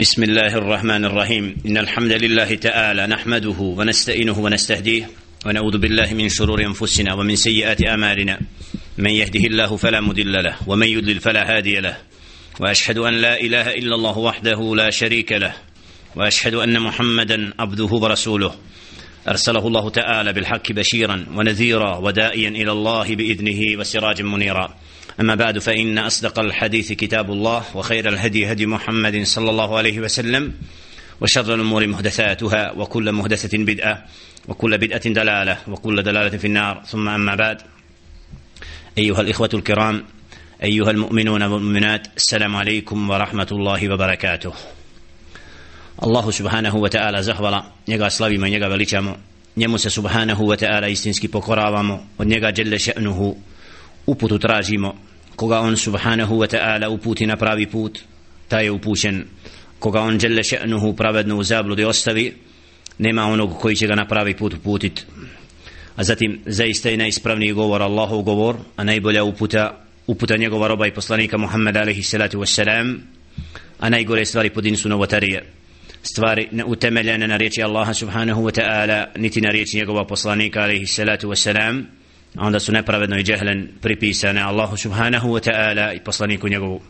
بسم الله الرحمن الرحيم. إن الحمد لله تعالى نحمده ونستئنه ونستهديه ونعوذ بالله من شرور أنفسنا ومن سيئات أعمالنا. من يهده الله فلا مضل له ومن يضلل فلا هادي له. وأشهد أن لا إله إلا الله وحده لا شريك له. وأشهد أن محمدا عبده ورسوله. أرسله الله تعالى بالحق بشيرا ونذيرا ودائيا إلى الله بإذنه وسراجا منيرا. أما بعد فإن أصدق الحديث كتاب الله وخير الهدي هدي محمد صلى الله عليه وسلم وشر الأمور محدثاتها وكل محدثة بدعة وكل بدعة دلالة وكل دلالة في النار. ثم أما بعد أيها الإخوة الكرام أيها المؤمنون والمؤمنات السلام عليكم ورحمة الله وبركاته. الله سبحانه وتعالى زهولا njega slavimo i njega veličamo. Njemu se subhanahu wa ta'ala istinski pokoravamo. Od njega še'nuhu uputu tražimo koga on subhanahu wa ta'ala uputi na pravi put taj je upućen. Koga on dželle še'nuhu pravedno u zabludi ostavi nema onog koji će ga na pravi put uputit. A zatim zaista je najispravniji govor Allahov govor a najbolja uputa uputa njegova roba i poslanika Muhammed alaihi salatu wassalam a najgore stvari po din su novotarije. Stvari utemeljene na riječi Allaha subhanahu wa ta'ala niti na riječi njegova poslanika alaihi salatu wassalam onda su nepravedno i džehlen pripisane Allahu subhanahu wa ta'ala i poslaniku njegovu.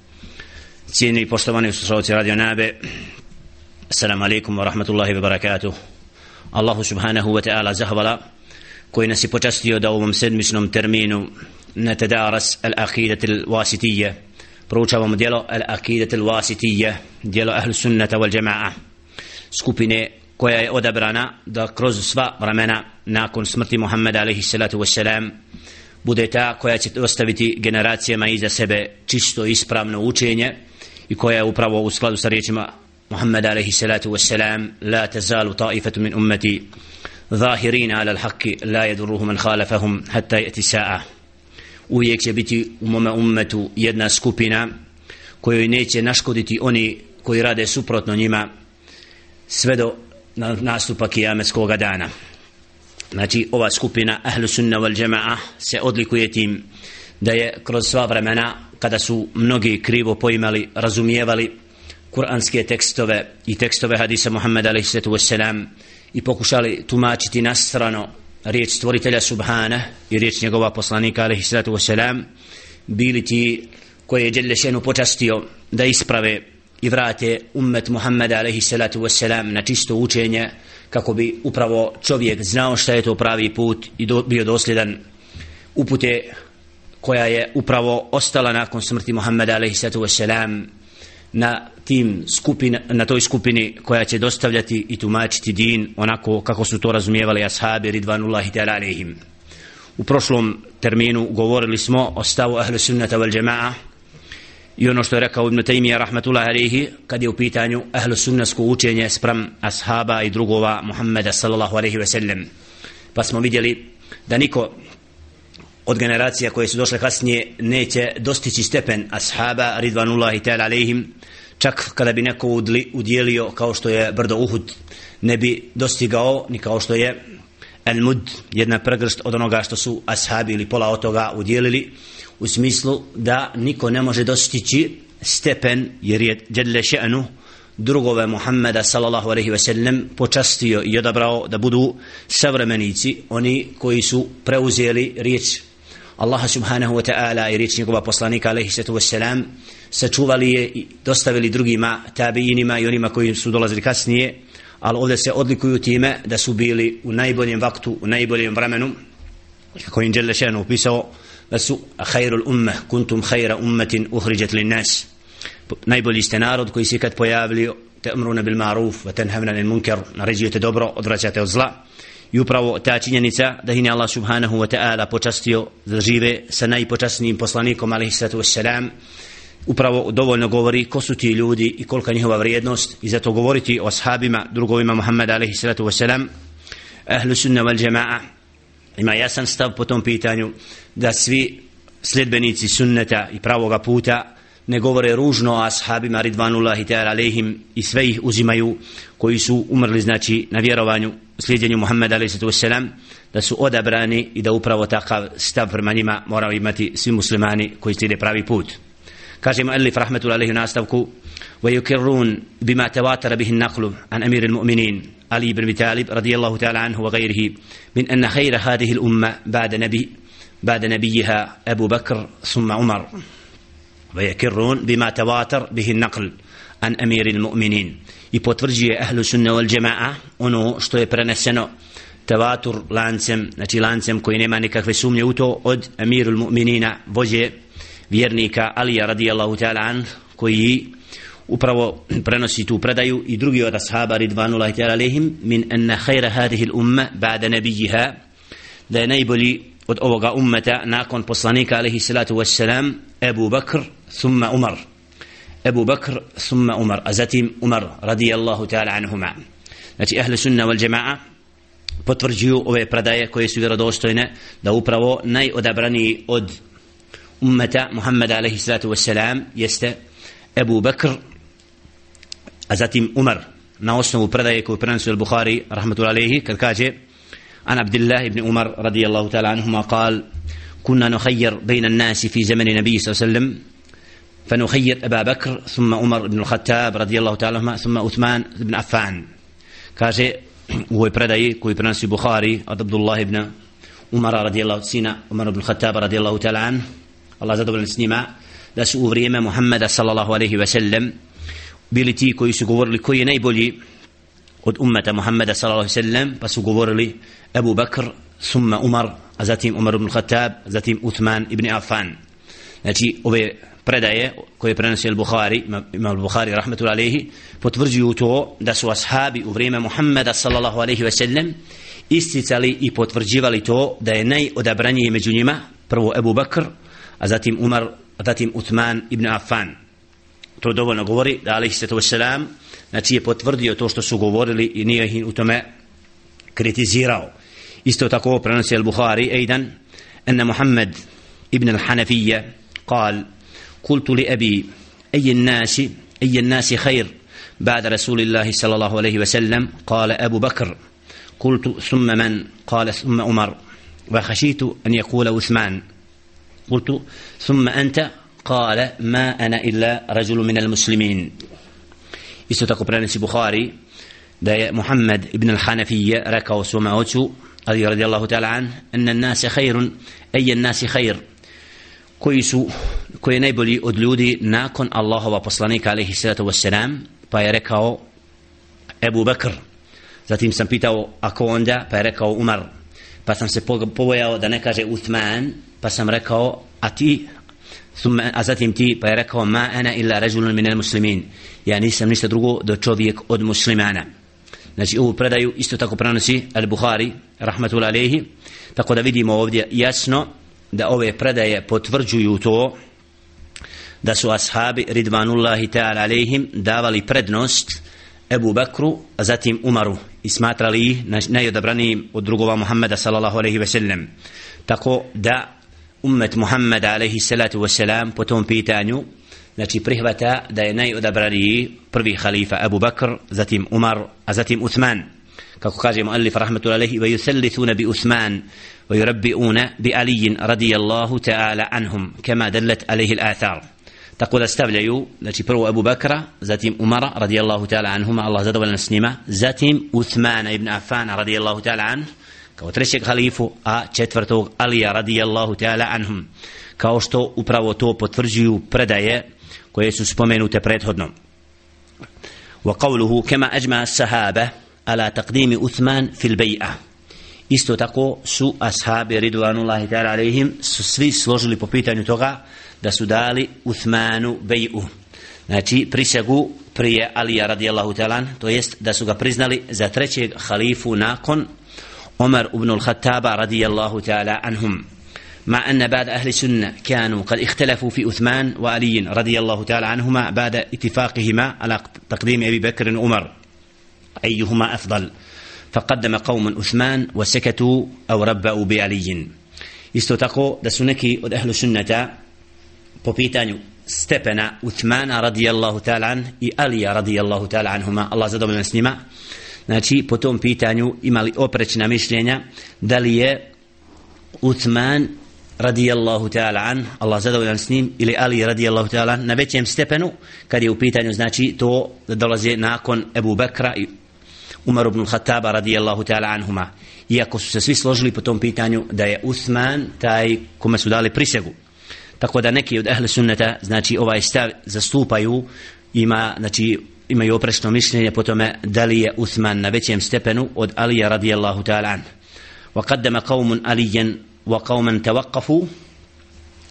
Cijeni i poštovani uslušalci radio nabe assalamu alaikum wa rahmatullahi wa barakatuh. Allahu subhanahu wa ta'ala zahvala koji nas je počastio da u ovom sedmičnom terminu na tadaras al-akidat al-wasitije proučavamo dijelo al-akidat al-wasitije dijelo ahlu sunnata wal jama'a skupine koja je odabrana da kroz sva vremena nakon smrti Muhammeda alaihissalatu wasalam bude ta koja će ostaviti generacijama iza sebe čisto ispravno učenje i koja je upravo u skladu sa riječima Muhammeda alaihissalatu wasalam la tazalu ta'ifatu min ummeti zahirina ala l'haki la jedurruhu man khalafahum hatta yati sa'a. Uvijek će biti u mome ummetu jedna skupina kojoj neće naškoditi oni koji rade suprotno njima sve do na nastupa kijametskog dana znači ova skupina ahlu sunna wal jamaa se odlikuje tim da je kroz sva vremena kada su mnogi krivo poimali razumijevali kuranske tekstove i tekstove hadisa Muhammed a.s. i pokušali tumačiti na strano riječ stvoritelja Subhana i riječ njegova poslanika a.s. bili ti koje je Đelešenu počastio da isprave i vrate ummet Muhammeda alaihi salatu wassalam na čisto učenje kako bi upravo čovjek znao šta je to pravi put i do, bio dosljedan upute koja je upravo ostala nakon smrti Muhammeda alaihi salatu wassalam na tim skupin, na toj skupini koja će dostavljati i tumačiti din onako kako su to razumijevali ashabi ridvanullahi ta'ala alaihim. U prošlom terminu govorili smo o stavu ahlu sunnata wal jama'a i ono što je rekao Ibn Taymiyyah rahmetullahi alaihi kad je u pitanju ahlu sunnesko učenje sprem ashaba i drugova Muhammeda sallallahu alaihi ve sellem pa smo vidjeli da niko od generacija koje su došle kasnije neće dostići stepen ashaba ridvanullahi ta'ala alaihim čak kada bi neko udjelio kao što je brdo Uhud ne bi dostigao ni kao što je El Mud jedna pregrst od onoga što su ashabi ili pola od toga udjelili u smislu da niko ne može dostići stepen jer je Đedle Še'nu drugove Muhammeda sallallahu alaihi ve sellem počastio i odabrao da budu savremenici oni koji su preuzeli riječ Allaha subhanahu wa ta'ala i riječ njegova poslanika alaihi sallatu wa sallam sačuvali je i dostavili drugima tabiinima i onima koji su dolazili kasnije ali ovdje se odlikuju time da su bili u najboljem vaktu u najboljem vremenu kako im Đelešenu upisao da su khairul umme kuntum khaira ummetin uhriđet li nas najbolji ste narod koji se kad pojavili te umruna bil maruf wa tenhavna lil munkar naređujete dobro odvraćate od zla. I upravo ta činjenica da hine Allah subhanahu wa ta'ala počastio da žive sa najpočasnijim poslanikom alaihi sallatu wassalam upravo dovoljno govori ko su ti ljudi i kolika njihova vrijednost i zato govoriti o ashabima drugovima Muhammeda alaihi sallatu wassalam ahlu sunna wal jama'a ima jasan stav po tom pitanju da svi sljedbenici sunneta i pravoga puta ne govore ružno o ashabima ridvanullahi ta'ala alaihim i sve ih uzimaju koji su umrli znači na vjerovanju slijedjenju Muhammeda alaihi wasallam da su odabrani i da upravo takav stav prema njima moraju imati svi muslimani koji slijede pravi put kaže mu Elif rahmetul alaihi nastavku ويكرون بما تواتر به النقل عن أمير المؤمنين علي بن أبي طالب رضي الله تعالى عنه وغيره من أن خير هذه الأمة بعد نبي بعد نبيها أبو بكر ثم عمر. ويكرون بما تواتر به النقل عن أمير المؤمنين. يبوترجي أهل السنة والجماعة انه شتو يبرنسنو تواتر لانسم نتي لانسم كوين ما نكاكفي سومي اوتو اد أمير المؤمنين وجه فيرنيكا علي رضي الله تعالى عنه كوي upravo prenosi tu predaju i drugi od ashaba ridvanullahi ta'ala alehim min anna khayra hadhihi al-umma ba'da nabijiha da je najbolji od ovoga ummeta nakon poslanika alaihi salatu wassalam Ebu Bakr thumma Umar. Ebu Bakr thumma Umar. A zatim Umar radijallahu ta'ala anhuma. Znači ahli sunna wal jama'a potvrđuju ove predaje koje su vjerodostojne da upravo najodabraniji od ummeta Muhammeda alaihi salatu wassalam jeste Ebu Bakr a zatim Umar na osnovu predaje koju prenosi al-Bukhari rahmatullahi alaihi kad kaže الله بن عمر رضي الله تعالى عنهما قال كنا نخير بين الناس في زمن النبي صلى الله عليه وسلم فنخير أبا بكر ثم عمر بن الخطاب رضي الله تعالى عنهما ثم عثمان بن عفان كاجي هو predaj koji prenosi Buhari od Abdullah ibn Umar radijallahu sina Umar ibn Khattab radijallahu ta'ala an Allah zadovoljan s njima da su u vrijeme Muhammeda sallallahu alaihi ve sellem bili ti koji su govorili koji je najbolji od ummeta Muhammeda sallallahu alaihi sallam pa su govorili Abu Bakr summa Umar a zatim Umar ibn Khattab zatim Uthman ibn Affan. Znači ove predaje koje prenosi al-Bukhari imam al-Bukhari rahmetul alejhi potvrđuju to da su ashabi u vrijeme Muhammeda sallallahu alaihi ve sellem isticali i potvrđivali to da je najodabranije među njima prvo Abu Bakr a zatim Umar a zatim Uthman ibn Affan to dovoljno govori da alaihi sallatu wassalam znači je potvrdio to što su govorili i nije ih u tome kritizirao isto tako prenosi al-Bukhari ejdan أن محمد ابن الحنفية قال قلت لأبي أي الناس أي الناس خير بعد رسول الله صلى الله عليه وسلم قال أبو بكر قلت ثم من قال ثم عمر وخشيت أن يقول عثمان قلت ثم أنت قال ما أنا إلا رجل من المسلمين isto tako prenosi Bukhari da je Muhammed ibn al-Hanafiyya rekao svome ocu Ali radijallahu ta'ala an anna an-nas khairun ay an-nas khair koji su koji je najbolji od ljudi nakon Allahova poslanika alejhi salatu vesselam pa je rekao Abu Bakr zatim sam pitao ako onda pa je rekao Umar pa sam se pobojao da ne kaže Uthman pa sam rekao a ti ثم أزاتهم تي بيركا وما أنا إلا رجل من المسلمين يعني سم نشتا drugo دو čovjek od مسلمانا نجي znači, ovu predaju isto تاكو برانسي البخاري رحمة الله عليه تاكو دا vidimo ovdje jasno da ove predaje potvrđuju to da su ashabi ridvanullahi ta'ala alaihim davali prednost Ebu Bekru, a zatim Umaru i smatrali ih najodabranijim od drugova Muhammeda sallallahu alaihi ve sellem tako da ummet Muhammed alaihi salatu wasalam po tom pitanju znači prihvata da je najodabraniji prvi halifa Abu Bakr zatim Umar a zatim Uthman kako kaže muallif rahmetul alaihi wa yusallithuna bi Uthman wa yurabbi'una bi Ali radijallahu ta'ala anhum kama dallat alaihi al-athar tako da stavljaju znači prvo Abu Bakra zatim Umara radijallahu ta'ala anhuma Allah zadovoljan s njima zatim Uthmana ibn Affan radijallahu ta'ala anhu kao trećeg halifu, a četvrtog Alija radijallahu ta'ala anhum, kao što upravo to potvrđuju predaje koje su spomenute prethodno. Wa qawluhu kama ajma sahabe ala taqdimi Uthman fil bej'a. Isto tako su ashabi ridvanullahi ta'ala alaihim su svi složili po pitanju toga da su dali Uthmanu bej'u. Znači prisegu prije Alija radijallahu ta'ala, to jest da su ga priznali za trećeg halifu nakon عمر بن الخطاب رضي الله تعالى عنهم. مع أن بعد أهل السنة كانوا قد اختلفوا في أثمان وعلي رضي الله تعالى عنهما بعد اتفاقهما على تقديم أبي بكر وعمر. أيهما أفضل؟ فقدم قوم أثمان وسكتوا أو ربأوا بعلي. isto tako da su neki od ehlu sunnata po pitanju stepena Uthmana ta'ala an i Alija radijallahu ta'ala anhuma Allah znači po tom pitanju imali oprečna mišljenja da li je Utman radijallahu ta'ala an, Allah zadovoljan s njim, ili Ali radijallahu ta'ala an, na većem stepenu, kad je u pitanju, znači, to da dolaze nakon Ebu Bekra i Umar ibn Khattaba radijallahu ta'ala anhuma. Iako su se svi složili po tom pitanju da je Uthman taj kome su dali prisegu. Tako da neki od ehle sunneta, znači ovaj stav zastupaju, ima, znači, imaju oprečno mišljenje po tome da li je Uthman na većem stepenu od Alija radijallahu ta'ala an. وقدم قوم عليا وقوما توقفوا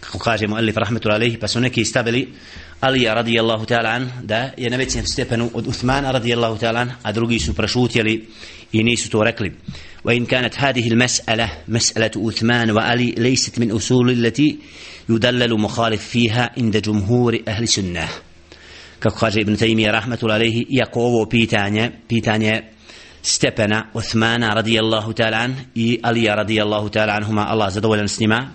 kako kaže muallif rahmetul alejhi pa su neki stavili Ali radijallahu ta'ala an da je na većem stepenu od Uthmana radijallahu ta'ala an a drugi su prešutjeli i nisu to rekli وإن كانت هذه المسألة مسألة أثمان وعلي ليست من أصول التي يدلل مخالف فيها عند جمهور أهل السنة kako kaže Ibn Taymiyyah rahmetul alejhi iako ovo pitanje pitanje stepena Uthmana radijallahu ta'ala an i Alija radijallahu ta'ala anhuma Allah zadovoljan s njima.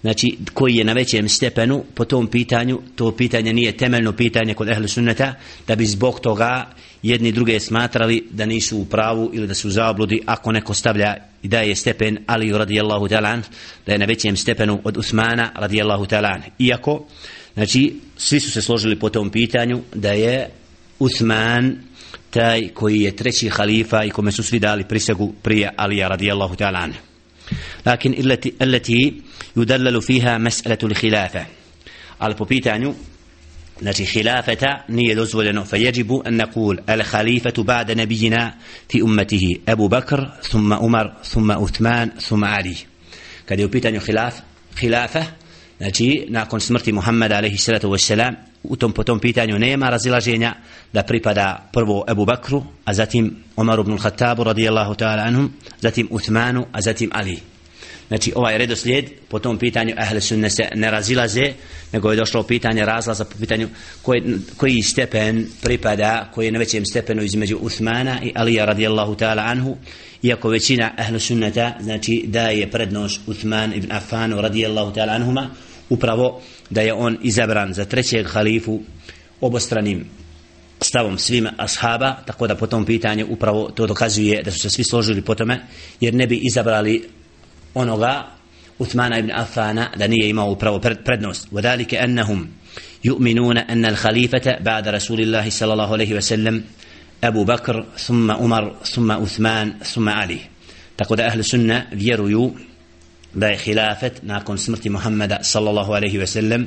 Znači koji je na većem stepenu po tom pitanju to pitanje nije temeljno pitanje kod ehli sunneta da bi zbog toga jedni druge smatrali da nisu u pravu ili da su zabludi ako neko stavlja i da je stepen Ali radijallahu ta'ala da je na većem stepenu od Usmana radijallahu ta'ala iako Znači, svi su se složili po tom pitanju da je Uthman taj koji je treći halifa i kome su svi dali prisegu prije Alija radijallahu ta'ala anhu. Lakin illati, illati yudallalu fiha mas'alatu l-hilafa. Al po pitanju znači hilafeta nije dozvoljeno fa yajibu an naqul al-khalifatu ba'da nabiyyina fi ummatihi Abu Bakr thumma Umar thumma Uthman thumma Ali. Kad je u pitanju hilaf, hilafa, Znači, nakon smrti Muhammeda alaihi salatu wassalam, u tom po tom pitanju nema razilaženja da pripada prvo Ebu Bakru, a zatim Omar ibn al-Khattabu radijallahu ta'ala anhum, zatim Uthmanu, a zatim Ali. Znači, ovaj redoslijed po tom pitanju ahle sunne se ne razilaze, nego je došlo pitanje razlaza po pitanju koji, koji stepen pripada, koji je na većem stepenu između Uthmana i Alija radijallahu ta'ala anhu, iako većina ahle sunneta, znači da je prednost Uthman ibn Affanu radijallahu ta'ala anhuma, upravo da je on izabran za trećeg halifu obostranim stavom svima ashaba, tako da po tom pitanju upravo to dokazuje da su se svi složili po tome, jer ne bi izabrali onoga Uthmana ibn Affana da nije imao upravo prednost. Wadalike annahum yu'minuna anna al-khalifata ba'da Rasulillahi sallallahu alaihi wa sallam Abu Bakr, thumma Umar, thumma Uthman, thumma Ali. Tako da ahli sunna vjeruju da je hilafet nakon smrti Muhammeda sallallahu alaihi ve sellem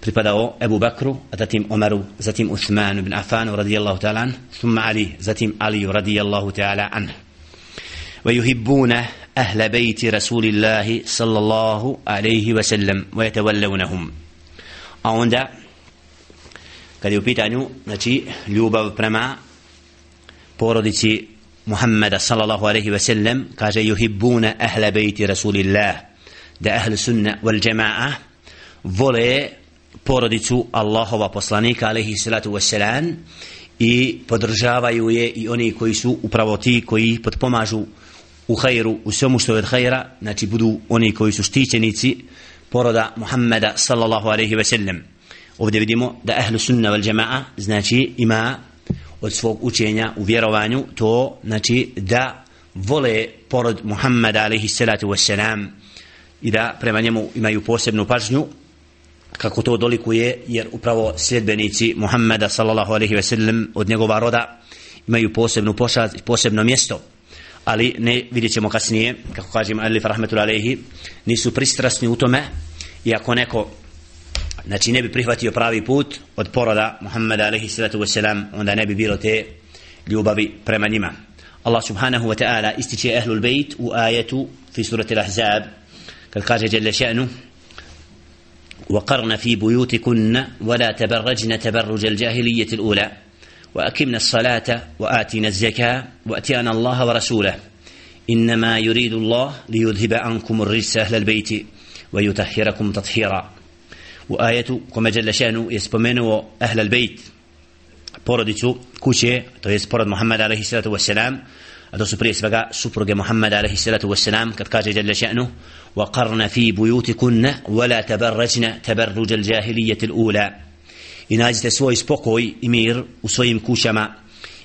pripadao Ebu Bakru, a zatim Omeru, zatim Uthmanu ibn Affanu radijallahu ta'ala an, thumma Ali, zatim Ali radijallahu ta'ala an. ويحبون أهل بيت رسول الله صلى الله عليه وسلم ويتولونهم a onda kad je u pitanju znači ljubav prema porodici Muhammeda sallallahu alaihi ve sellem kaže yuhibbuna ahla bejti rasulillah da ahli sunna wal jama'a vole porodicu Allahova poslanika alaihi salatu wassalam i podržavaju je i oni koji su upravo ti koji potpomažu u hajru, u svemu što je od hajra, znači budu oni koji su štićenici poroda Muhammeda sallallahu alaihi ve sellem. Ovdje vidimo da ahlu sunna wal džema'a znači ima od svog učenja u vjerovanju to znači da vole porod Muhammeda alaihi salatu wassalam i da prema njemu imaju posebnu pažnju kako to dolikuje jer upravo sljedbenici Muhammeda sallallahu alaihi ve sellem od njegova roda imaju posebnu pošat, posebno mjesto. Ali ne vidjet ćemo kasnije kako kažem Alif rahmetul alaihi nisu pristrasni u tome i ako neko znači ne bi prihvatio pravi put od poroda Muhammeda alaihi ve wasalam onda ne bi bilo te ljubavi prema njima. Allah subhanahu wa ta'ala ističe ahlul bejt u ajetu fi surati al-ahzab kaže jelle še'nu وقرن في بيوتكن ولا تبرجن تبرج الجاهلية الأولى وأكمنا الصلاة وآتينا الزكاة وأتينا الله ورسوله. إنما يريد الله ليذهب عنكم الرجس أهل البيت ويطهركم تطهيرا. وآية كما جل شأنه يسبمنوا أهل البيت. porodicu kuće, to je porod Muhammed alaihi salatu wassalam, a to su prije svega supruge Muhammed alaihi salatu wassalam, kad kaže jalla še'nu, وقرن في بيوتكن ولا تبرجن تبرج الجاهلية الأولى i nađite svoj spokoj i mir u svojim kućama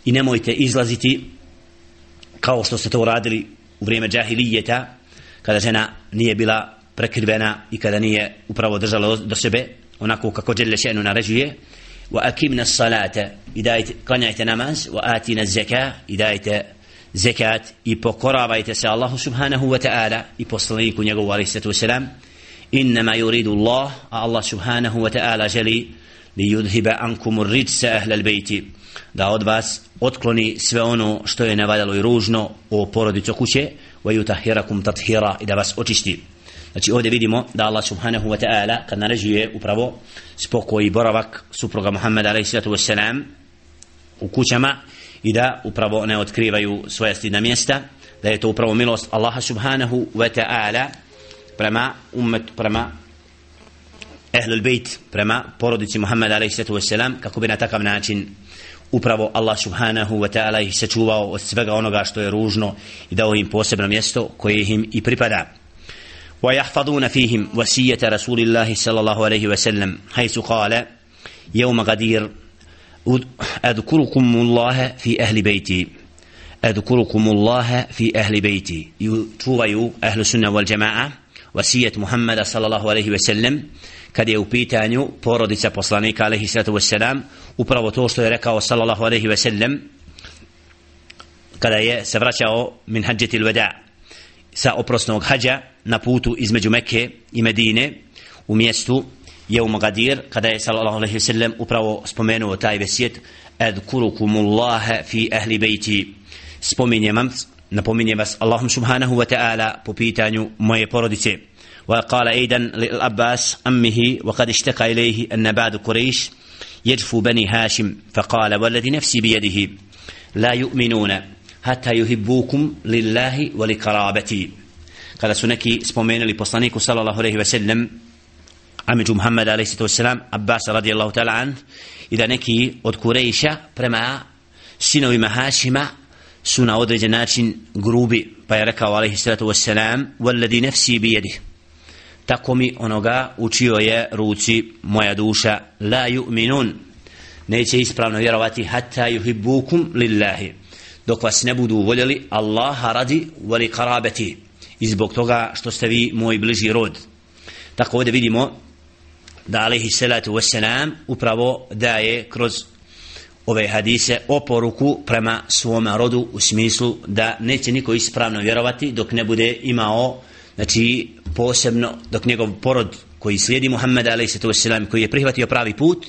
i nemojte izlaziti kao što ste to radili u vrijeme džahilijeta kada žena nije bila prekrivena i kada nije upravo držala do sebe onako kako djelje še'nu naređuje wa akimna salata i dajte, klanjajte namaz wa atina zeka i dajte zekat i pokoravajte se Allahu subhanahu wa ta'ala i poslaniku njegovu alaihi sallatu wasalam. Innama yuridu Allah a Allah subhanahu wa ta'ala želi li yudhiba ankum ridsa ahla albayti da od vas otkloni sve ono što je nevaljalo i ružno o porodicu kuće wa yutahhirakum tathira i da vas očisti. Znači ovdje vidimo da Allah subhanahu wa ta'ala kad naređuje upravo spokoj i boravak supruga Muhammeda alaihi sallatu wassalam u kućama i da upravo ne otkrivaju svoja stidna mjesta da je to upravo milost Allaha subhanahu wa ta'ala prema umet prema ehlul bejt prema porodici Muhammeda alaihi sallatu wassalam kako bi na takav način upravo Allah subhanahu wa ta'ala ih sačuvao od svega onoga što je ružno i dao im posebno mjesto koje im i pripada ويحفظون فيهم وسية رسول الله صلى الله عليه وسلم حيث قال يوم غدير أذكركم الله في أهل بيتي أذكركم الله في أهل بيتي يتوبوا أهل السنة والجماعة وسية محمد صلى الله عليه وسلم kad je u pitanju porodica poslanika alaihi sallatu wassalam upravo to što je rekao sallallahu alaihi wasallam kada je se vraćao min hađetil veda sa oprosnog hađa na putu između Mekke i Medine u mjestu je u Magadir kada je sallallahu alejhi ve sellem upravo spomenuo taj vesijet adkurukumullaha fi ahli beiti spominjem vam napominjem vas Allahum subhanahu wa ta'ala po pitanju moje porodice وقال أيضا للأباس أمه وقد اشتكى إليه أن بعد قريش يجفو بني هاشم فقال والذي نفسي بيده لا يؤمنون حتى يحبوكم لله ولقرابتي kada su neki spomenuli poslaniku sallallahu alejhi ve sellem Amidžu Muhammed a.s. Abbas radijallahu ta'ala an i da neki od Kurejša prema sinovima Hašima su na određen način grubi pa je rekao a.s. sallatu wassalam walladhi nafsi bijedi tako mi onoga učio je ruci moja duša la yu'minun neće ispravno vjerovati hatta yuhibbukum lillahi dok vas ne budu voljeli Allaha radi vali karabeti i zbog toga što ste vi moj bliži rod. Tako ovdje vidimo da alaihi salatu wassalam upravo daje kroz ove hadise oporuku prema svom rodu u smislu da neće niko ispravno vjerovati dok ne bude imao znači posebno dok njegov porod koji slijedi Muhammed alaihi salatu koji je prihvatio pravi put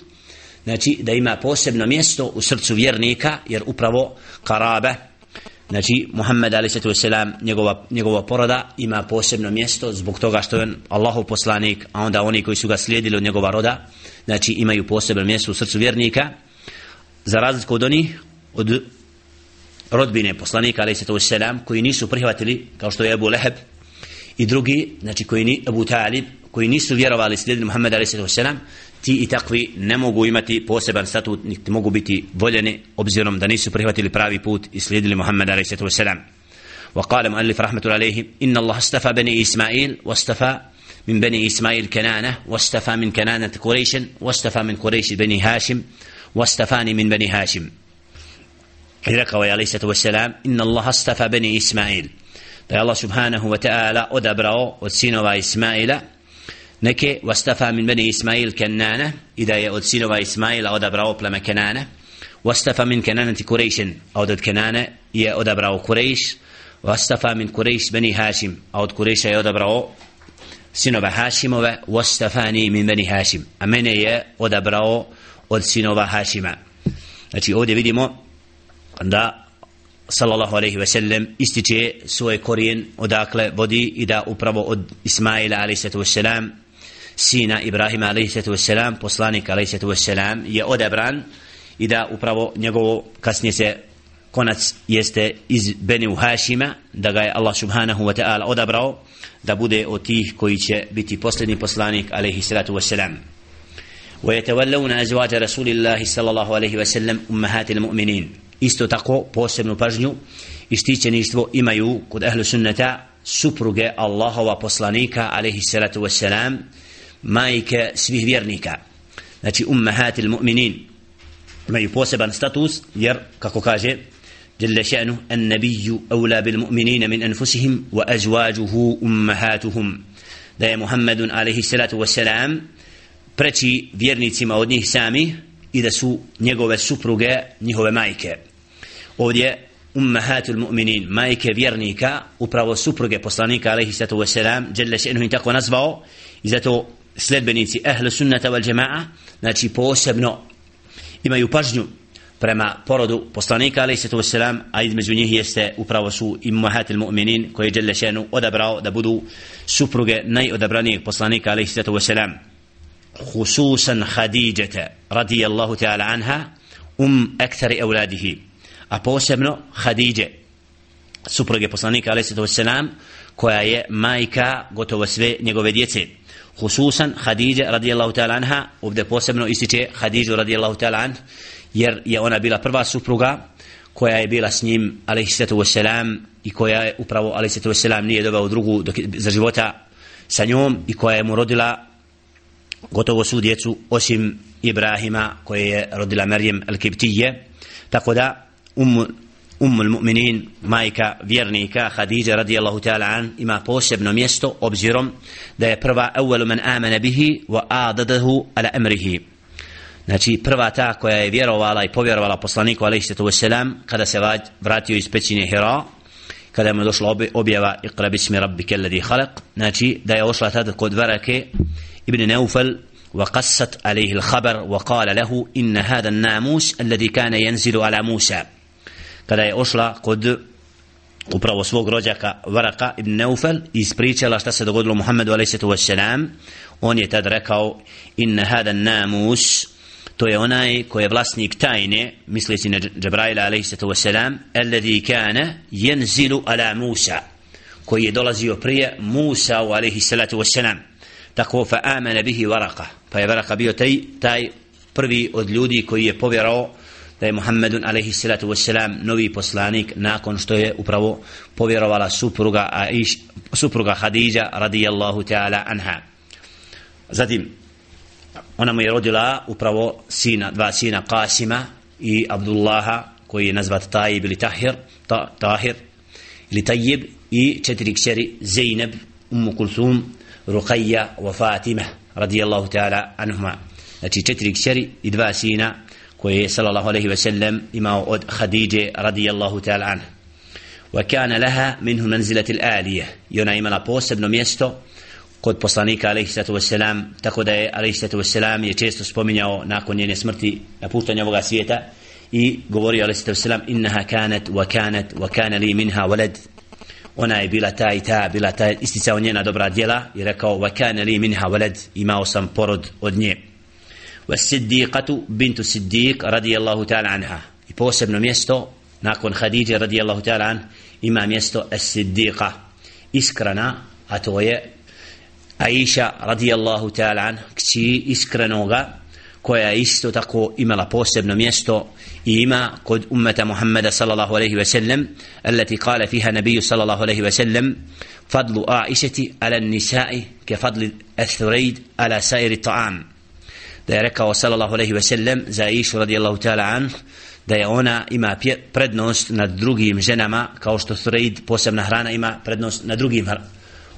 znači da ima posebno mjesto u srcu vjernika jer upravo karabe Znači, Muhammed a.s. Njegova, njegova poroda ima posebno mjesto zbog toga što je Allahov poslanik, a onda oni koji su ga slijedili od njegova roda, znači imaju posebno mjesto u srcu vjernika, za razliku od onih, od rodbine poslanika a.s. koji nisu prihvatili, kao što je Abu Leheb, i drugi, znači koji ni Abu Talib, koji nisu vjerovali slijedili Muhammed a.s ti i takvi ne mogu imati poseban statut niti mogu biti voljeni obzirom da nisu prihvatili pravi put i slijedili Muhammed a.s. وقال مؤلف رحمة الله عليه إن الله استفى بني إسماعيل واستفى من بني إسماعيل كنانة واستفى من كنانة قريش واستفى من قريش بني هاشم واستفاني من بني هاشم إذا عليه الصلاة والسلام إن الله استفى بني إسماعيل الله سبحانه وتعالى أدبره وتسينوا إسماعيل neke vastafa min bani Ismail Kenana i da je od sinova Ismaila odabrao pleme Kenana vastafa min Kenana ti Kurejšin a od Kenana je odabrao Kurejš vastafa min Kurejš bani Hašim a od Kurejša je odabrao sinova Hašimove vastafani min bani Hašim a mene je odabrao od sinova Hašima znači ovdje vidimo da sallallahu alaihi ve sellem ističe svoj korijen odakle vodi i da upravo od Ismaila alaihi sallatu ve sellem sina Ibrahima a.s. poslanik a.s. je odabran i da upravo njegovo kasnije se konac jeste iz Beni Hašima da ga je Allah subhanahu wa ta'ala odabrao da bude od tih koji će biti posljedni poslanik a.s. ويتولون أزواج رسول الله صلى الله عليه وسلم أمهات المؤمنين isto tako posebnu pažnju i štićeništvo imaju kod ahlu sunnata supruge Allahova poslanika alaihi salatu wasalam majke svih vjernika znači ummahatil mu'minin imaju poseban status jer kako kaže جل شأنه النبي أولى بالمؤمنين من أنفسهم وأزواجه أمهاتهم da je Muhammedun alaihi salatu wasalam preći vjernicima od njih sami i da su njegove supruge njihove majke ovdje ummahatul mu'minin majke vjernika upravo supruge poslanika alaihi salatu wasalam jelle še'nuhu tako nazvao i zato sledbenici ehle sunnata wal jama'a znači posebno imaju pažnju prema porodu poslanika alaihi sallatu wasalam a između njih jeste upravo su immahatil mu'minin koji je Đelle šenu odabrao da budu supruge najodabranijeg poslanika alaihi sallatu wasalam hususan Khadijete radijallahu ta'ala anha um ektari evladihi a posebno Khadije supruge poslanika alaihi sallatu wasalam koja je majka gotovo sve njegove djece khususan Khadija radijallahu ta'ala anha ovdje posebno ističe Khadiju radijallahu ta'ala anha jer je ona bila prva supruga koja je bila s njim alejselatu vesselam i koja je upravo alejselatu vesselam nije dobao drugu dok, za života sa njom i koja je mu rodila gotovo svu djecu osim Ibrahima koje je rodila Marijem al-Kibtije. Tako da um, umul mu'minin majka vjernika Khadija radijallahu ta'ala an ima posebno mjesto obzirom da je prva evvelu men amana bihi wa ala emrihi Znači prva ta koja je vjerovala i povjerovala poslaniku alejhi salatu vesselam kada se vratio iz pećine Hira kada mu je došla objava Iqra bismi rabbika alladhi khalaq znači da je ošla tada kod Varake ibn Naufal وقصت عليه الخبر وقال له إن هذا الناموس الذي كان ينزل على موسى kada je ošla kod upravo svog rođaka Varaka ibn Neufel i ispričala šta se dogodilo Muhammedu a.s. on je tad rekao inna hada namus. To je onaj ko je vlasnik tajne misleći na Džabraila alaihissalatu wasalam alladhi kana jenzilu ala Musa. Koji je dolazio prije Musa alaihissalatu wasalam tako fa amana bihi varaka pa je varaka bio taj, taj prvi od ljudi koji je povjerao da je Muhammedun alaihissalatu wasalam novi poslanik nakon što je upravo povjerovala supruga Aish, supruga Khadija radijallahu ta'ala anha zatim ona mu je rodila upravo sina, dva sina Kasima i Abdullaha koji je nazvat Tajib ili Tahir, ta, Tahir ili Tajib i četiri kćeri Zeynep, Ummu Kulthum, Ruqayya wa Fatima radijallahu ta'ala anhuma. Znači četiri kćeri i dva sina koje je sallallahu alaihi wa sallam imao od Khadije radijallahu ta'ala anha. وكان لها منه منزلة الآلية يونا إمنا posebno mjesto kod poslanika alejhi vesselam tako da je alejhi vesselam je često spominjao nakon njene smrti napuštanja ovoga svijeta i govori alejhi vesselam innaha kanat wa kanat wa kana li minha walad ona je bila ta i ta bila ta isticao njena dobra djela i rekao wa kana li minha walad imao sam porod od nje wa siddiqatu bintu siddiq radijallahu ta'ala anha i posebno mjesto nakon Khadije radijallahu ta'ala an ima mjesto as-siddiqa iskrana a to je Aisha radijallahu ta'ala an kći iskrenoga koja je isto tako imala posebno mjesto i ima kod ummeta Muhammeda sallallahu alaihi ve sellem التي قال فيها نبي صلى الله عليه وسلم فضل عائشة على النساء كفضل الثريد على سائر الطعام da je rekao sallallahu alejhi ve sellem za Aishu radijallahu ta'ala an da je ona ima prednost nad drugim ženama kao što Thureid posebna hrana ima prednost nad drugim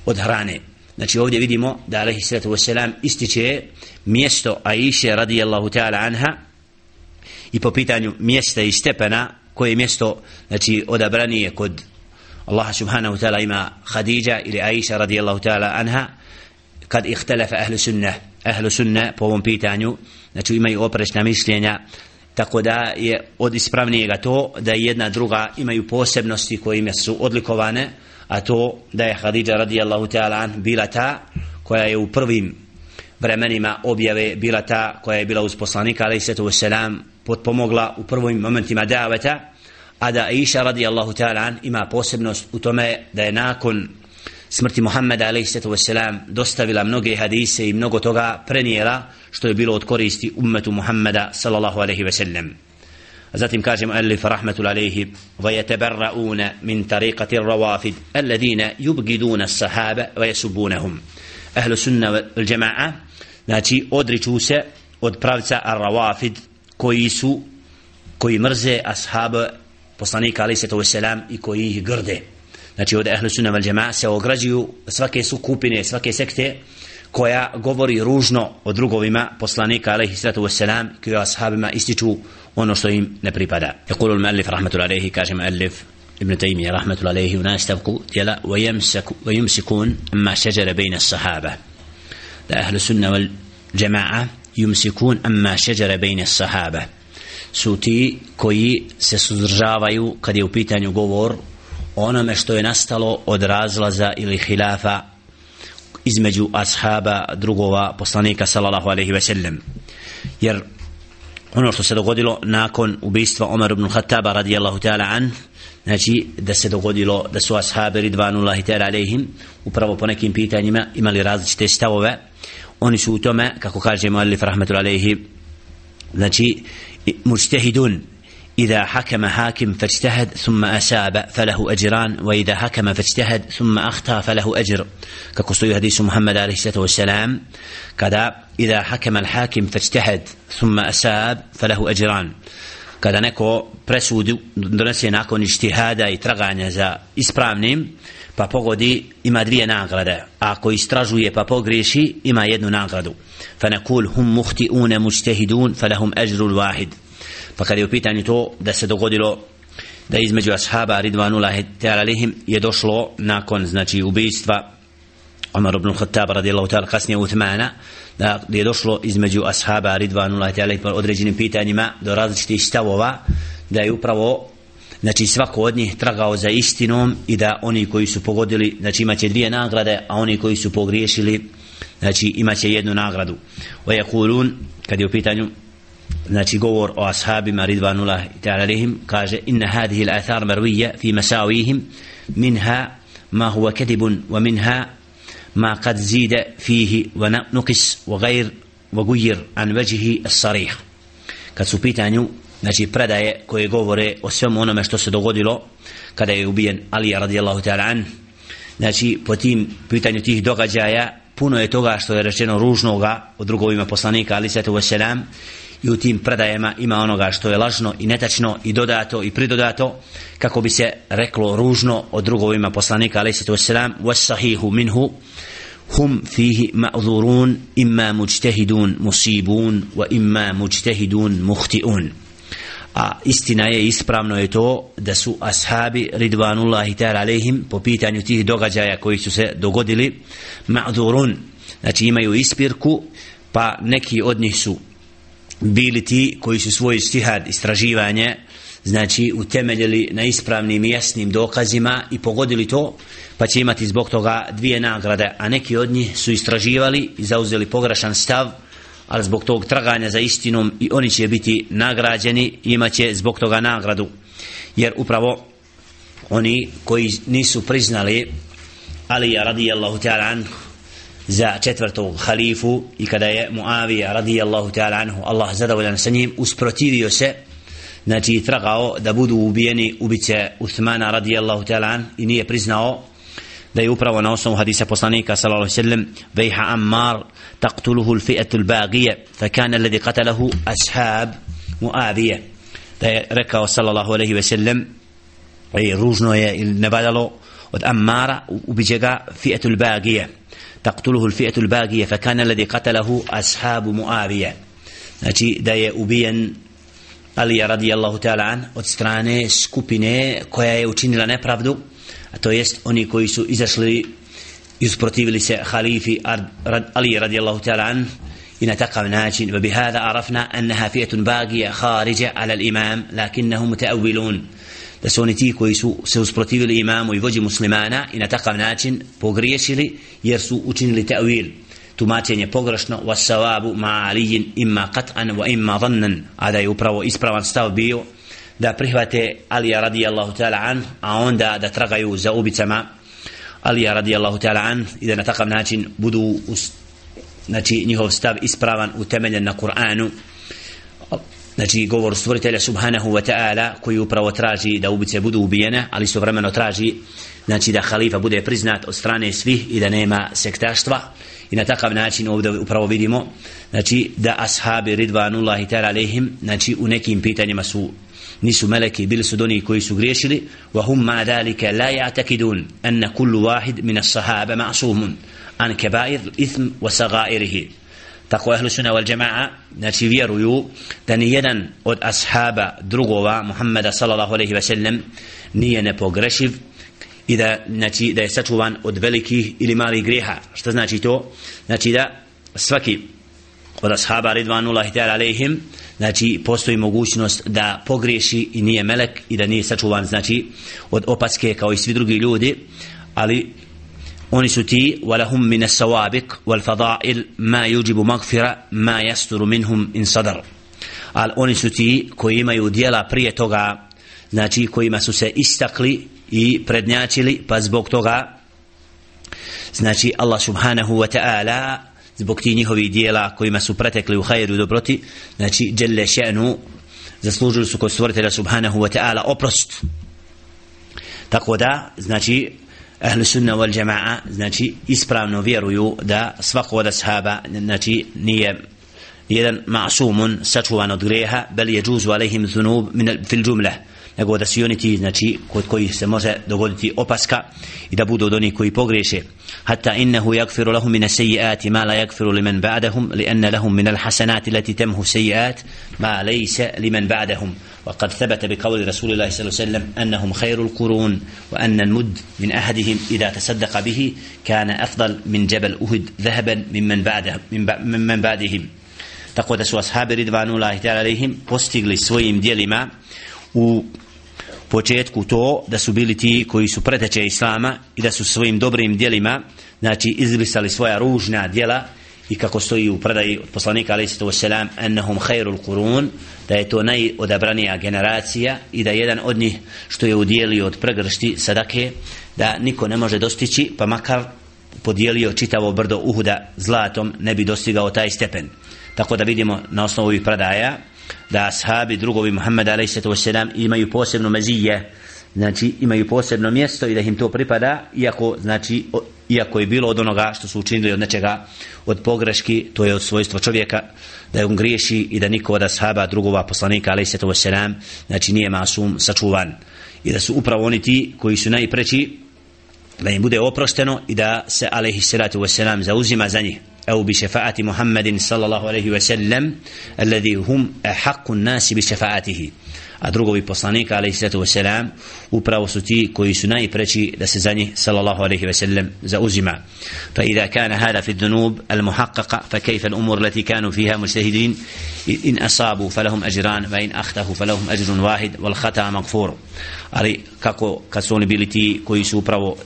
od hrane. Znači ovdje vidimo da alejhi sallatu wasalam ističe mjesto Aisha radijallahu ta'ala anha i po pitanju mjesta i stepena koje je mjesto znači odabranije kod Allaha subhanahu ta'ala ima Khadija ili Aisha radijallahu ta'ala anha kad ihtelefa ahlu sunnah ehlu sunne po ovom pitanju. Znači imaju oprečna mišljenja tako da je od ispravnijega to da jedna druga imaju posebnosti kojima su odlikovane a to da je Hadidža radijallahu ta'ala an bila ta koja je u prvim vremenima objave bila ta koja je bila uz poslanika alaih sallatu wasalam potpomogla u prvim momentima daveta a da Aisha radijallahu ta'ala an ima posebnost u tome da je nakon smrti Muhammeda a.s. dostavila mnoge hadise i mnogo toga prenijela što je bilo od koristi ummetu Muhammeda sallallahu alaihi sellem. zatim kaže muallif rahmetul alayhi wa yatabarrauna min tariqati ar-rawafid alladhina yubghiduna as-sahaba wa ahlu sunna wal jamaa znači odriču se od pravca ar-rawafid koji su koji mrze ashab poslanika alejhi ve sellem i koji ih grde znači od ehlu sunna val džema se ograđuju svake su kupine, svake sekte koja govori ružno o drugovima poslanika alaihi sallatu wassalam koji ashabima ističu ono što im ne pripada. Jakulu al-muallif rahmatullahi alaihi kaže muallif ابن تيمية رحمة الله عليه وناس تبقوا يلا ويمسك ويمسكون أما شجر بين الصحابة ده أهل السنة والجماعة يمسكون أما شجر بين الصحابة su ti koji se suzdržavaju kad je u pitanju govor onome što je nastalo od razlaza ili hilafa između ashaba drugova poslanika sallallahu alaihi ve sellem. Jer ono što se dogodilo nakon ubistva Omar ibn Khattaba radijallahu ta'ala an znači da se dogodilo da su ashabi ridvanullahi ta'ala alaihim upravo po nekim pitanjima imali različite stavove. Oni su u tome kako kaže mu alif rahmetu alaihi znači mučtehidun إذا حكم حاكم فاجتهد ثم أساب فله أجران وإذا حكم فاجتهد ثم أخطأ فله أجر كقصي حديث محمد عليه الصلاة والسلام كذا إذا حكم الحاكم فاجتهد ثم أساب فله أجران kada neko presudu donese nakon ištihada i traganja za ispravnim pa pogodi ima dvije nagrade a ako istražuje pa pogreši ima jednu nagradu fa nakul hum muhti'un mujtahidun falahum ajrul wahid pa kad je u pitanju to da se dogodilo da između ashaba ridvanullahi ta'ala alihim je došlo nakon znači ubijstva Omar ibn Khattab radijallahu ta'ala kasnije Uthmana da je došlo između ashaba ridvanullahi ta'ala po određenim pitanjima do različitih stavova da je upravo znači svako od njih tragao za istinom i da oni koji su pogodili znači imaće dvije nagrade a oni koji su pogriješili znači imaće jednu nagradu. Wa yaqulun kad je u pitanju znači govor o ashabima ridvanullah ta'ala alihim kaže inna hadihi al-athar marwiya fi masawihim minha ma huwa kadibun wa minha ma qad zida fihi wa nuqis wa ghayr wa ghayr an wajhi as-sarih. Kad su pitanju znači predaje koje govore o svemu onome što se dogodilo kada je ubijen Ali radijallahu ta'ala an znači po tim pitanju tih događaja puno je toga što je rečeno ružnoga od drugovima poslanika Ali sallallahu wasalam i u tim predajama ima onoga što je lažno i netačno i dodato i pridodato kako bi se reklo ružno od drugovima poslanika alejhi sallatu wasalam was sahihu minhu hum fihi ma'zurun imma mujtahidun musibun wa imma mujtahidun muhti'un a istina je ispravno je to da su ashabi ridvanullahi ta'ala alehim po pitanju tih događaja koji su se dogodili ma'zurun znači imaju ispirku pa neki od njih su bili ti koji su svoj stihad istraživanje znači utemeljili na ispravnim i jasnim dokazima i pogodili to pa će imati zbog toga dvije nagrade a neki od njih su istraživali i zauzeli pogrešan stav ali zbog tog traganja za istinom i oni će biti nagrađeni i imaće zbog toga nagradu. Jer upravo oni koji nisu priznali Ali radijallahu ta'ala anhu za četvrtog halifu i kada je Muavija radijallahu ta'ala anhu Allah zadovoljan sa njim usprotivio se znači tragao da budu ubijeni ubice Uthmana radijallahu ta'ala an i nije priznao da je upravo na osnovu hadisa poslanika sallallahu alejhi ve sellem vejha Ammar taqtuluhu al-fi'atu al-baghiya fa kana alladhi qatalahu ashab Muaviya da je rekao sallallahu alejhi ve sellem ružno je ili ne valjalo od Ammara ubiće ga fi'atu al-baghiya تقتله الفئة الباقية فكان الذي قتله أصحاب معاوية znači da je ubijen Ali radijallahu ta'ala an od strane skupine koja je učinila nepravdu a to jest oni koji su izašli i usprotivili se halifi Ali radijallahu ta'ala an i na takav način bihada arafna annaha fi'atun bagija kharija ala l'imam lakinnahum muta'awilun da su oni ti koji su se usprotivili imamu i vođi muslimana i na takav način pogriješili jer su učinili ta'wil. Tumačenje pogrešno wa sawabu ma aliyin imma qat'an wa imma dhannan. A da je upravo ispravan stav bio da prihvate Alija radijallahu ta'ala an a onda da tragaju za ubicama Alija radijallahu ta'ala an i da na takav način budu znači njihov stav ispravan utemeljen na Kur'anu znači govor stvoritelja subhanahu wa ta'ala koji upravo traži da ubice budu ubijene ali su vremeno traži znači da halifa bude priznat od strane svih i da nema sektaštva. I na takav način ovdje upravo vidimo znači da ashabi ridvanullahi ta'ala alehim znači u nekim pitanjima su nisu meleki bili su doni koji su griješili. Wa hum ma dalika la ya'takidun anna kullu wahid min as-sahaba ma'sumun an kaba'ir al-ithm wa saghairihi tako ehlu sunna wal jamaa znači vjeruju da ni jedan od ashaba drugova Muhammeda sallallahu alejhi ve sellem nije nepogrešiv i da znači da je sačuvan od velikih ili malih grijeha. Što znači to? Znači da svaki od ashaba ridvanullahi ta'ala alejhim znači postoji mogućnost da pogriješi i nije melek i da nije sačuvan znači od opaske kao i svi drugi ljudi ali oni su ti walahum min as-sawabiq wal fada'il ma yujibu maghfira ma yasturu minhum in sadar al oni su ti koji imaju toga znači kojima su se istakli i prednjačili pa zbog toga znači Allah subhanahu wa ta'ala zbog ti njihovih dijela kojima su pretekli u hajru i dobroti znači djelle še'nu zaslužili su kod stvoritelja subhanahu wa ta'ala oprost tako da znači أهل السنة والجماعة نتي إسبرام نوفيرو دا سفق ودسهابا نتي نية يدا معصوم ستوان ودريها بل يجوز عليهم الذنوب من في الجملة. Nego da su oni ti znači kod kojih se može dogoditi opaska i da budu od onih koji pogriješe hatta innahu yaghfiru lahum min as-sayyi'ati ma la yaghfiru liman ba'dahum li'anna lahum min al-hasanati allati tamhu sayyi'at ma laysa liman ba'dahum وقد ثبت بقول رسول الله صلى الله عليه وسلم أنهم خير القرون وأن المد من أحدهم إذا تصدق به كان أفضل من جبل أهد ذهبا ممن بعده من بعدهم tako da su ashabi ridvanullahi ta'ala alaihim postigli svojim dijelima u početku to da su bili ti koji su preteče islama i da su svojim dobrim dijelima znači izbrisali svoja ružna dijela i kako stoji u predaji od poslanika alaihi wasalam ennahum khairul kurun da je to najodabranija generacija i da jedan od njih što je udijelio od pregršti sadake da niko ne može dostići pa makar podijelio čitavo brdo Uhuda zlatom ne bi dostigao taj stepen. Tako da vidimo na osnovu ovih predaja da ashabi drugovi Muhammed a.s. imaju posebno mezije znači imaju posebno mjesto i da im to pripada iako znači iako je bilo od onoga što su učinili od nečega od pogreški to je od svojstva čovjeka da on griješi i da niko od ashaba drugova poslanika a.s. znači nije masum sačuvan i da su upravo oni ti koji su najpreći da im bude oprošteno i da se a.s. zauzima za njih أو بشفاعة محمد صلى الله عليه وسلم الذي هم أحق الناس بشفاعته a drugovi poslanika alaihi sallatu wasalam upravo su ti koji su najpreći da se za njih sallallahu alaihi wasallam zauzima fa idha kana hada fi dhunub al muhaqqaqa fa kayfa al umur lati kanu fiha mujtahidin in asabu falahum ajran wa in akhtahu falahum ajrun wahid wal khata maghfur ali kako kad su oni bili ti koji su upravo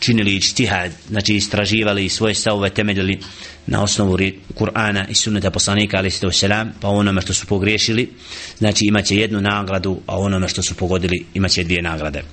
činili ijtihad znači istraživali svoje stavove temeljili na osnovu Kur'ana i sunneta poslanika ali ste selam pa onome što su pogriješili znači imaće jednu nagradu a onome što su pogodili imaće dvije nagrade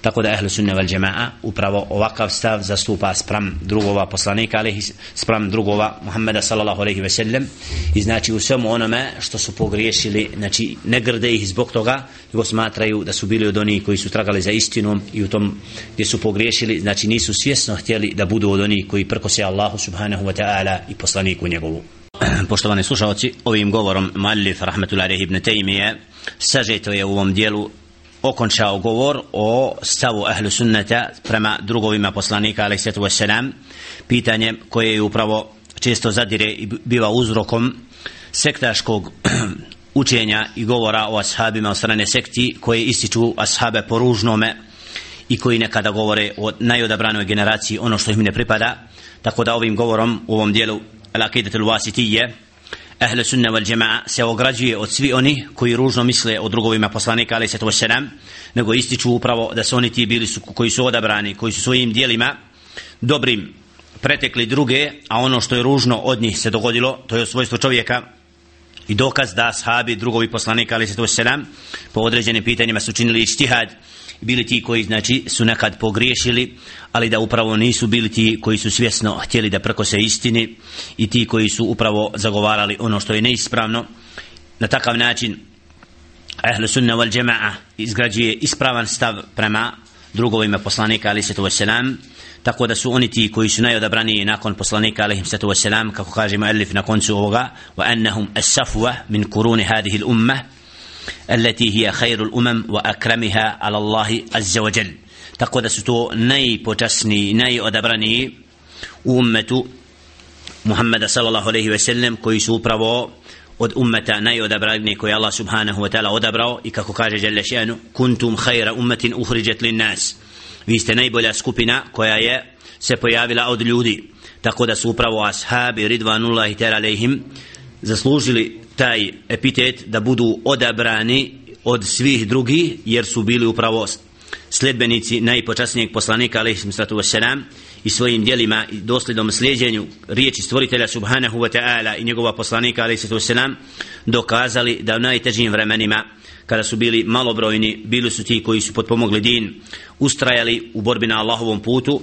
tako da ehlu sunne vel džema'a upravo ovakav stav zastupa sprem drugova poslanika alihi, sprem drugova Muhammeda sallallahu alaihi ve sellem. I znači u svemu onome što su pogriješili znači ne grde ih zbog toga nego smatraju da su bili od onih koji su tragali za istinom i u tom gdje su pogriješili znači nisu svjesno htjeli da budu od onih koji prkose Allahu subhanahu wa ta'ala i poslaniku njegovu. Poštovani slušalci, ovim govorom Malif Rahmetullahi ibn Tejmije sažeto je u ovom dijelu okončao govor o stavu ahlu sunneta prema drugovima poslanika alaih sallatu wassalam. Pitanje koje je upravo često zadire i biva uzrokom sektaškog učenja i govora o ashabima od strane sekti koje ističu ashabe po ružnome i koji nekada govore o najodabranoj generaciji ono što im ne pripada. Tako da ovim govorom u ovom dijelu Al-Aqidatul Wasitije ahle sunna wal jamaa se ograđuje od svi oni koji ružno misle o drugovima poslanika ali se to selam nego ističu upravo da su oni ti bili su, koji su odabrani koji su svojim dijelima dobrim pretekli druge a ono što je ružno od njih se dogodilo to je svojstvo čovjeka i dokaz da sahabi drugovi poslanika ali se to selam po određenim pitanjima su činili ištihad, bili ti koji znači su nekad pogriješili ali da upravo nisu bili ti koji su svjesno htjeli da prkose istini i ti koji su upravo zagovarali ono što je neispravno. Na takav način ahle sunna wal jamaa izgrađuje ispravan stav prema drugovima poslanika ali se to selam tako da su oni ti koji su najodabraniji nakon poslanika alejhi salatu vesselam kako kaže mu Elif na koncu ovoga wa annahum as-safwa min kuruni hadhihi al-ummah التي هي خير الأمم وأكرمها على الله عز وجل tako da su to najpočasniji, najodabrani u ummetu Muhammeda sallallahu alaihi ve sellem koji su upravo od ummeta najodabrani koji Allah subhanahu wa ta'ala odabrao i kako kaže Jalla še'anu kuntum khayra ummetin uhriđet lin nas vi ste najbolja skupina koja je se pojavila od ljudi tako da su upravo ashabi ridvanullahi ta'ala alaihim zaslužili taj epitet da budu odabrani od svih drugih jer su bili upravo sledbenici najpočasnijeg poslanika alaihim sallatu wassalam i svojim djelima i dosljednom slijedjenju riječi stvoritelja subhanahu wa ta'ala i njegova poslanika alaihim sallatu dokazali da u najtežim vremenima kada su bili malobrojni bili su ti koji su potpomogli din ustrajali u borbi na Allahovom putu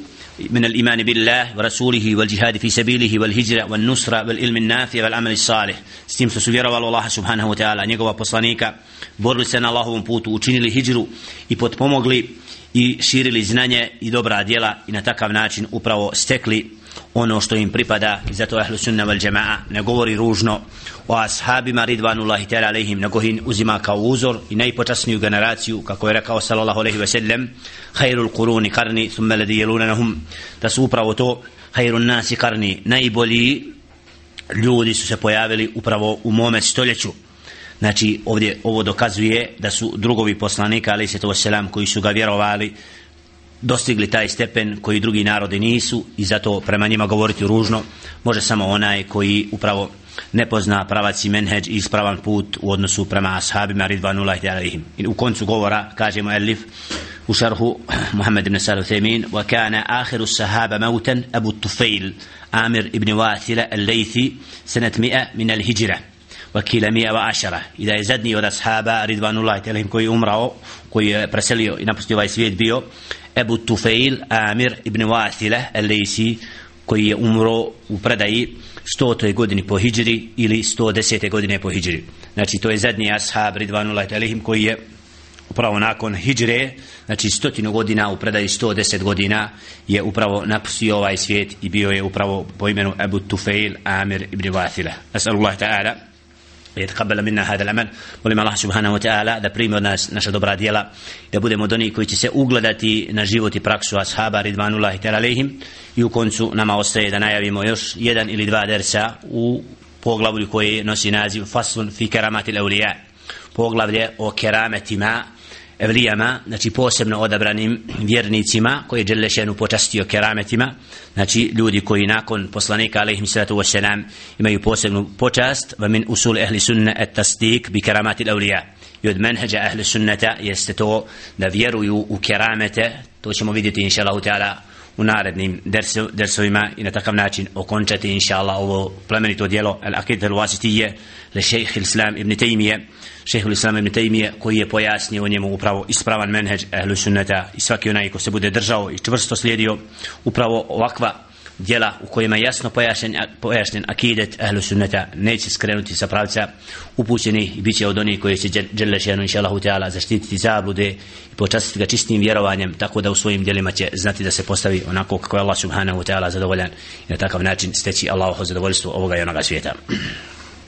من الإيمان بالله ورسوله والجهاد في سبيله والهجرة والنصرة والعلم النافع والعمل الصالح ستيم سسوفيروا الله سبحانه وتعالى njegova poslanika borili se na Allahovom putu učinili hijđru i potpomogli i širili znanje i dobra djela i na takav način upravo stekli ono što im pripada i zato ahlu sunna wal jamaa ne govori ružno o ashabima ridvanullahi ta'ala alaihim nego ih uzima kao uzor i najpočasniju generaciju kako je rekao sallallahu alaihi ve sellem khairul quruni qarni thumma ladhi yalunahum. Da su upravo to khairun nasi qarni najbolji ljudi su se pojavili upravo u mome stoljeću. Znači ovdje ovo dokazuje da su drugovi poslanika ali se to selam koji su ga vjerovali dostigli taj stepen koji drugi narodi nisu i zato prema njima govoriti ružno može samo onaj koji upravo ne pozna pravac i menheđ i ispravan put u odnosu prema ashabima ridvanullahi alaihim. I u koncu govora kaže mu Elif u šarhu Muhammed ibn Salu Themin wa kana akhiru sahaba mautan Abu Tufail Amir ibn Wathila al-Laythi sanat 100 min al-hijra wakila 110 ida je zadnji od ashaba ridvanullahi alaihim koji umrao koji je preselio i napustio ovaj svijet bio Ebu Tufail Amir ibn Wathila Al-Lisi koji je umro u predaji 100. godini po hijri ili 110. godine po hijri. Znači to je zadnji ashab Ridvanullahi alaihim koji je upravo nakon hijđre, znači stotinu godina u predaji 110 godina je upravo napustio ovaj svijet i bio je upravo po imenu Abu Tufail Amir ibn Vathila. Asalullah ta'ala يتقبل منا هذا العمل ولما الله سبحانه وتعالى da primi od nas naša dobra djela da budemo od onih koji će se ugledati na život i praksu ashaba ridvanullahi ta'ala alehim i u koncu nama ostaje da najavimo još jedan ili dva dersa u poglavlju koji nosi naziv Faslun fi keramatil awliya poglavlje o kerametima evlijama, znači posebno odabranim vjernicima koje je Đelešenu počastio kerametima, znači ljudi koji nakon poslanika alaihim sallatu wasalam imaju posebnu počast. Va min usul ehli sunna et tasdik bi keramati l'evlija. i od menheđa ehli sunnata jeste to da vjeruju u keramete. To ćemo vidjeti inša Allah ta'ala u narednim dersovima i na takav način okončati inša Allah ovo plemenito dijelo al-akid al-wasitije le šejh il-islam ibn Taymiye šehhul islam ibn Taymiye koji je pojasnio o njemu upravo ispravan menheđ ehlu sunneta i svaki onaj ko se bude držao i čvrsto slijedio upravo ovakva djela u kojima je jasno pojašnjen, pojašnjen akidet ahlu sunneta neće skrenuti sa pravca upućeni i bit će od onih koji će Đelešenu inša Allahu Teala zaštititi zablude i počastiti ga čistim vjerovanjem tako da u svojim djelima će znati da se postavi onako kako je Allah subhanahu Teala zadovoljan i na takav način steći Allahovo zadovoljstvo ovoga i onoga svijeta.